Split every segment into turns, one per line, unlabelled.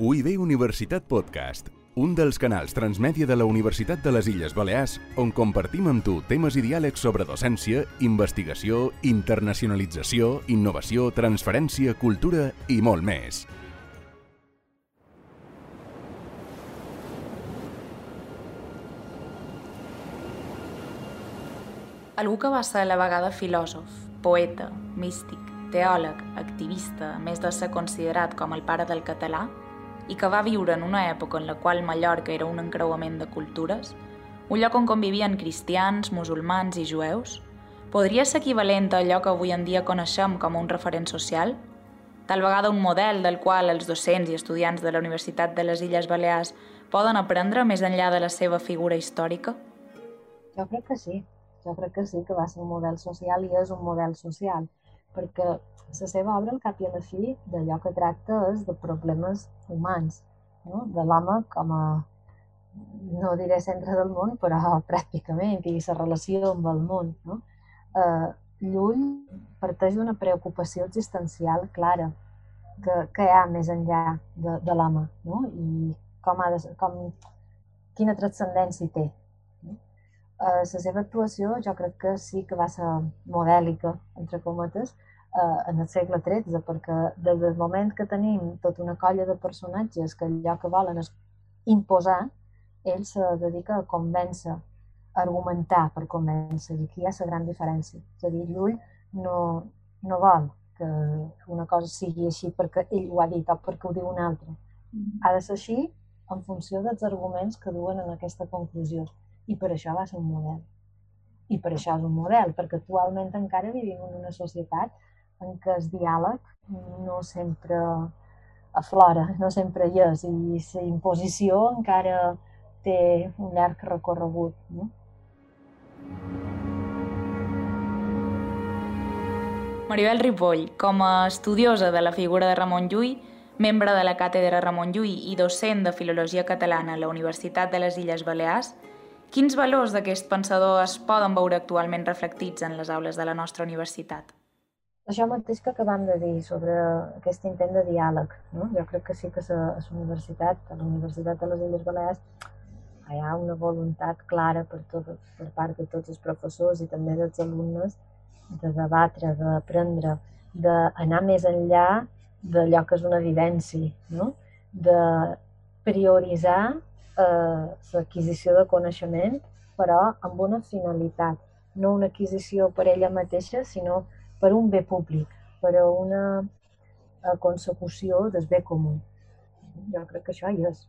UIB Universitat Podcast, un dels canals transmèdia de la Universitat de les Illes Balears on compartim amb tu temes i diàlegs sobre docència, investigació, internacionalització, innovació, transferència, cultura i molt més.
Algú que va ser a la vegada filòsof, poeta, místic, teòleg, activista, a més de ser considerat com el pare del català, i que va viure en una època en la qual Mallorca era un encreuament de cultures, un lloc on convivien cristians, musulmans i jueus, podria ser equivalent a allò que avui en dia coneixem com un referent social? Tal vegada un model del qual els docents i estudiants de la Universitat de les Illes Balears poden aprendre més enllà de la seva figura històrica?
Jo crec que sí. Jo crec que sí que va ser un model social i és un model social, perquè la seva obra, al cap i a la fi, d'allò que tracta és de problemes humans, no? de l'home com a, no diré centre del món, però pràcticament, i la relació amb el món. No? Eh, Llull parteix d'una preocupació existencial clara, que, que hi ha més enllà de, de l'home, no? i com ha de, com, quina transcendència té. Eh, la seva actuació jo crec que sí que va ser modèlica, entre cometes, eh, en el segle XIII, perquè des del moment que tenim tota una colla de personatges que allò que volen és imposar, ell se dedica a convèncer, a argumentar per convèncer, i aquí hi ha la gran diferència. És a dir, Llull no, no vol que una cosa sigui així perquè ell ho ha dit o perquè ho diu un altre. Mm. Ha de ser així en funció dels arguments que duen en aquesta conclusió. I per això va ser un model. I per això és un model, perquè actualment encara vivim en una societat en què el diàleg no sempre aflora, no sempre hi és, i la imposició encara té un llarg recorregut. No?
Maribel Ripoll, com a estudiosa de la figura de Ramon Llull, membre de la càtedra Ramon Llull i docent de Filologia Catalana a la Universitat de les Illes Balears, quins valors d'aquest pensador es poden veure actualment reflectits en les aules de la nostra universitat?
Això mateix que acabam de dir sobre aquest intent de diàleg. No? Jo crec que sí que a la universitat, a la Universitat de les Illes Balears, hi ha una voluntat clara per, tot, per part de tots els professors i també dels alumnes de debatre, d'aprendre, d'anar més enllà d'allò que és una evidència, no? de prioritzar eh, l'adquisició de coneixement, però amb una finalitat, no una adquisició per ella mateixa, sinó per un bé públic, per a una a consecució del bé comú. Jo crec que això hi és.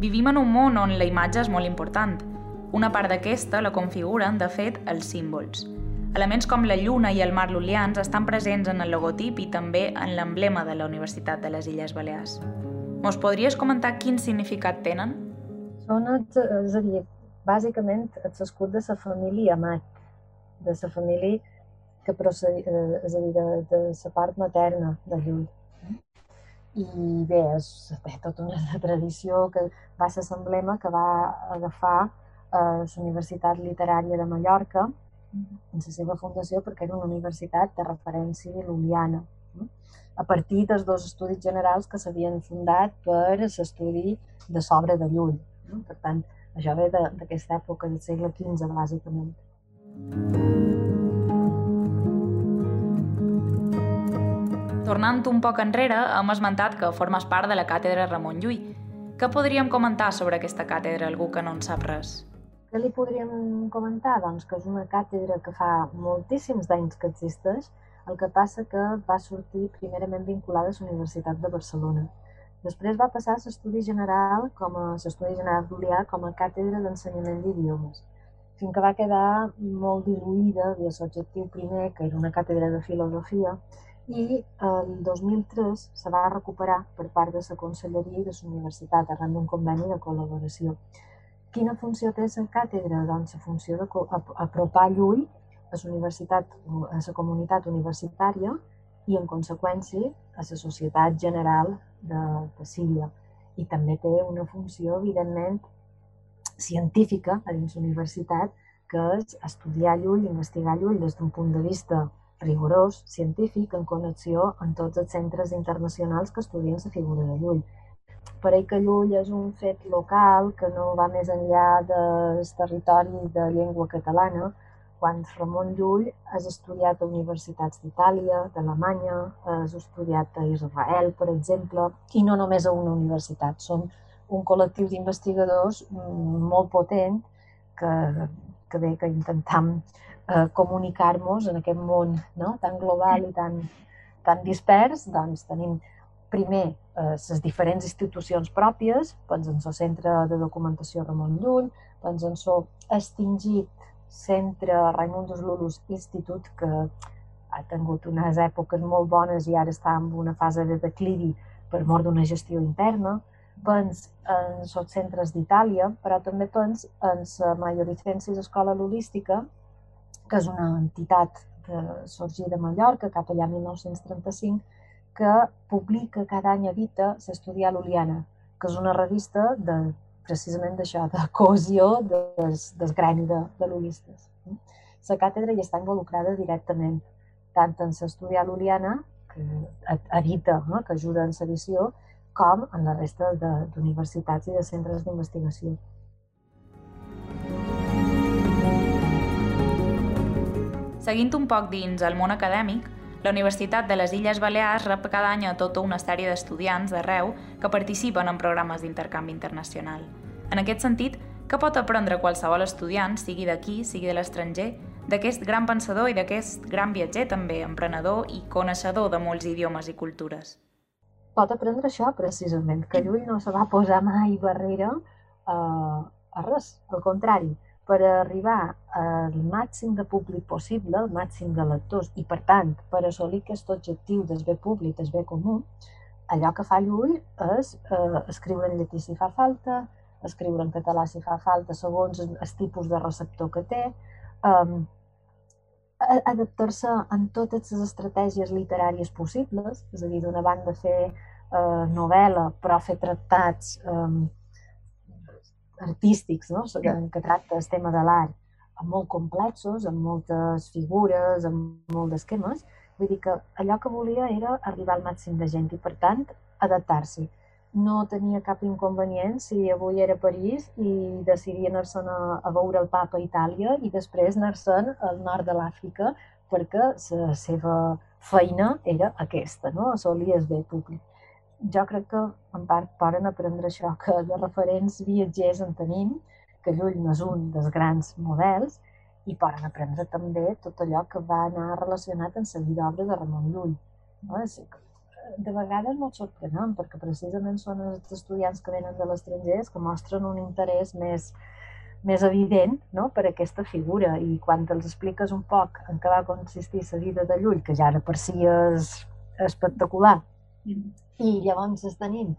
Vivim en un món on la imatge és molt important. Una part d'aquesta la configuren, de fet, els símbols. Elements com la lluna i el mar lulians estan presents en el logotip i també en l'emblema de la Universitat de les Illes Balears. Mos podries comentar quin significat tenen?
Són, és a dir, bàsicament l'escut de la família Amat, de la família que procedi, eh, és a dir, de, de la part materna de Llull. I bé, és, té tota una tradició que va ser l'emblema que va agafar eh, la Universitat Literària de Mallorca en la seva fundació perquè era una universitat de referència lul·liana a partir dels dos estudis generals que s'havien fundat per l'estudi de l'obra de Llull. Per tant, això ve d'aquesta època del segle XV, bàsicament.
Tornant un poc enrere, hem esmentat que formes part de la càtedra Ramon Llull. Què podríem comentar sobre aquesta càtedra, algú que no en sap res?
Què li podríem comentar? Doncs que és una càtedra que fa moltíssims anys que existeix, el que passa que va sortir primerament vinculada a la Universitat de Barcelona. Després va passar a l'estudi general, com a l'estudi general d'Ulià, com a càtedra d'ensenyament d'idiomes, fins que va quedar molt diluïda de l'objectiu primer, que era una càtedra de filosofia, i el 2003 se va recuperar per part de la Conselleria de la Universitat arran d'un conveni de col·laboració. Quina funció té la càtedra? Doncs la funció d'apropar Llull a la universitat, a la comunitat universitària i, en conseqüència, a la societat general de, de Síria. I també té una funció, evidentment, científica a dins l'universitat, que és estudiar Llull, investigar Llull des d'un punt de vista rigorós, científic, en connexió amb tots els centres internacionals que estudien la figura de Llull. Per que Llull és un fet local que no va més enllà del territori de llengua catalana, quan Ramon Llull has estudiat a universitats d'Itàlia, d'Alemanya, has estudiat a Israel, per exemple, i no només a una universitat. Som un col·lectiu d'investigadors mm, molt potent que, que bé que intentam eh, comunicar-nos en aquest món no? tan global i tan, tan dispers, doncs tenim primer eh, les diferents institucions pròpies, doncs en el Centre de Documentació Ramon Llull, doncs en el extingit centre Raimundus Lulus Institut, que ha tingut unes èpoques molt bones i ara està en una fase de declivi per mort d'una gestió interna. Pens en els centres d'Itàlia, però també pens en la Majoricensis Escola Lulística, que és una entitat de sorgir de Mallorca cap allà 1935, que publica cada any a Vita l'Estudiar Luliana, que és una revista de precisament d'això, de cohesió des, gremi de, de l'Ulistes. La càtedra hi està involucrada directament, tant en l'estudi a l'Uliana, que evita, no? que ajuda en l'edició, com en la resta d'universitats i de centres d'investigació.
Seguint un poc dins el món acadèmic, la Universitat de les Illes Balears rep cada any a tota una sèrie d'estudiants d'arreu que participen en programes d'intercanvi internacional. En aquest sentit, què pot aprendre qualsevol estudiant, sigui d'aquí, sigui de l'estranger, d'aquest gran pensador i d'aquest gran viatger també, emprenedor i coneixedor de molts idiomes i cultures?
Pot aprendre això, precisament, que Llull no se va posar mai barrera a, a res, al contrari, per arribar al màxim de públic possible, al màxim de lectors, i per tant, per assolir aquest objectiu del bé públic, del bé comú, allò que fa Llull és eh, escriure en llatí si fa falta, escriure en català si fa falta, segons el tipus de receptor que té, um, adaptar-se en totes les estratègies literàries possibles, és a dir, d'una banda fer eh, novel·la, però fer tractats eh, artístics, no? que, que tracta el tema de l'art, molt complexos, amb moltes figures, amb molts esquemes. Vull dir que allò que volia era arribar al màxim de gent i, per tant, adaptar-s'hi. No tenia cap inconvenient si avui era a París i decidia anar-se'n a, a veure el papa a Itàlia i després anar-se'n al nord de l'Àfrica perquè la seva feina era aquesta, no? assolir el bé públic jo crec que en part poden aprendre això, que de referents viatgers en tenim, que Llull és un dels grans models, i poden aprendre també tot allò que va anar relacionat amb la vida obra de Ramon Llull. No? És, de vegades molt sorprenent, perquè precisament són els estudiants que venen de l'estranger que mostren un interès més, més evident no? per aquesta figura i quan els expliques un poc en què va consistir la vida de Llull, que ja de per si és espectacular, mm i llavors tenim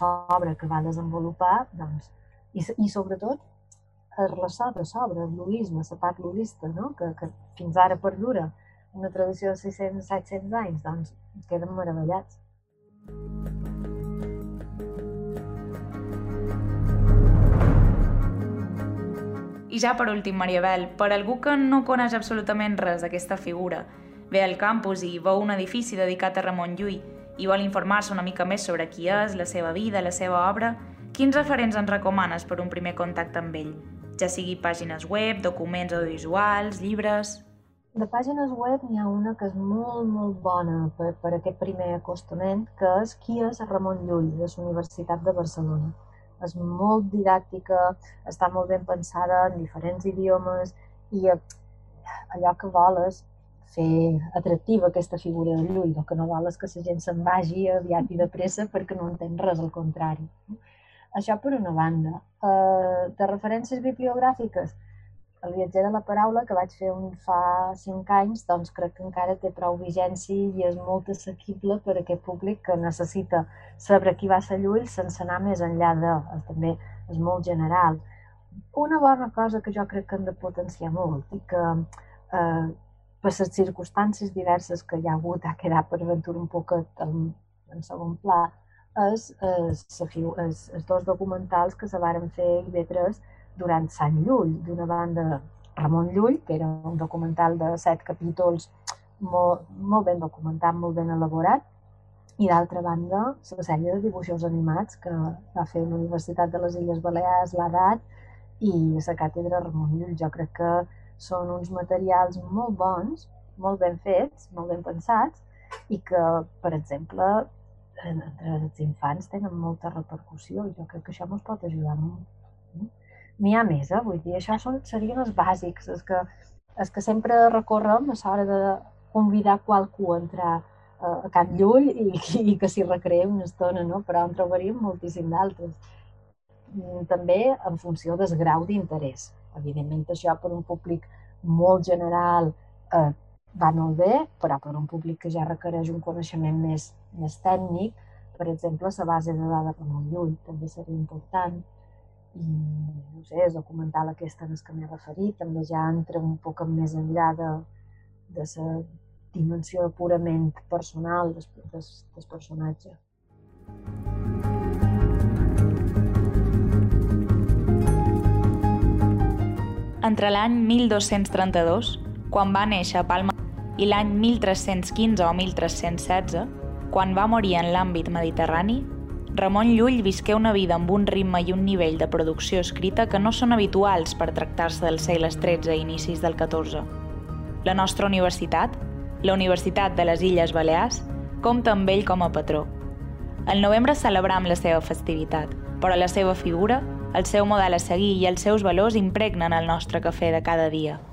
l'obra que va desenvolupar, doncs, i, i sobretot la sobre, sobre el lulisme, la part lulista, no? que, que fins ara perdura una tradició de 600-700 anys, doncs queden meravellats.
I ja per últim, Mariabel, per algú que no coneix absolutament res d'aquesta figura, ve al campus i veu un edifici dedicat a Ramon Llull, i vol informar-se una mica més sobre qui és, la seva vida, la seva obra, quins referents ens recomanes per un primer contacte amb ell? Ja sigui pàgines web, documents audiovisuals, llibres...
De pàgines web n'hi ha una que és molt, molt bona per, per aquest primer acostament, que és Qui és Ramon Llull, de la Universitat de Barcelona. És molt didàctica, està molt ben pensada en diferents idiomes i allò que vol és fer atractiva aquesta figura de Llull, el que no vol és que la gent se'n vagi aviat i de pressa perquè no entén res, al contrari. Això per una banda. Uh, de referències bibliogràfiques, el viatger de la paraula, que vaig fer un fa cinc anys, doncs crec que encara té prou vigència i és molt assequible per a aquest públic que necessita saber qui va ser Llull sense anar més enllà de... També és molt general. Una bona cosa que jo crec que hem de potenciar molt i que eh, per les circumstàncies diverses que hi ha hagut, ha quedat per aventura un poc en, en segon pla, és, és, és, dos documentals que se varen fer i 3 durant Sant Llull. D'una banda, Ramon Llull, que era un documental de set capítols molt, molt ben documentat, molt ben elaborat, i d'altra banda, la sèrie de dibuixos animats que va fer la Universitat de les Illes Balears, l'edat, i la càtedra Ramon Llull. Jo crec que són uns materials molt bons, molt ben fets, molt ben pensats, i que, per exemple, entre els infants tenen molta repercussió jo crec que això ens pot ajudar molt. N'hi ha més, eh? vull dir, això són, serien els bàsics, els que, els que sempre recorrem a l'hora de convidar qualcú a entrar a Can Llull i, i que s'hi recreï una estona, no? però en trobaríem moltíssim d'altres. Mm, també en funció del grau d'interès. Evidentment, això per un públic molt general eh, va molt bé, però per un públic que ja requereix un coneixement més, més tècnic, per exemple, la base de dades Ramon Llull també seria important. No sé, el documental aquest en que m'he referit també ja entra un poc més enllà de, de la dimensió purament personal del personatge.
Entre l'any 1232, quan va néixer a Palma i l'any 1315 o 1316, quan va morir en l'àmbit mediterrani, Ramon Llull visqué una vida amb un ritme i un nivell de producció escrita que no són habituals per tractar-se dels segles XIII i inicis del XIV. La nostra universitat, la Universitat de les Illes Balears, compta amb ell com a patró. Al novembre celebram la seva festivitat, però la seva figura, el seu model a seguir i els seus valors impregnen el nostre cafè de cada dia –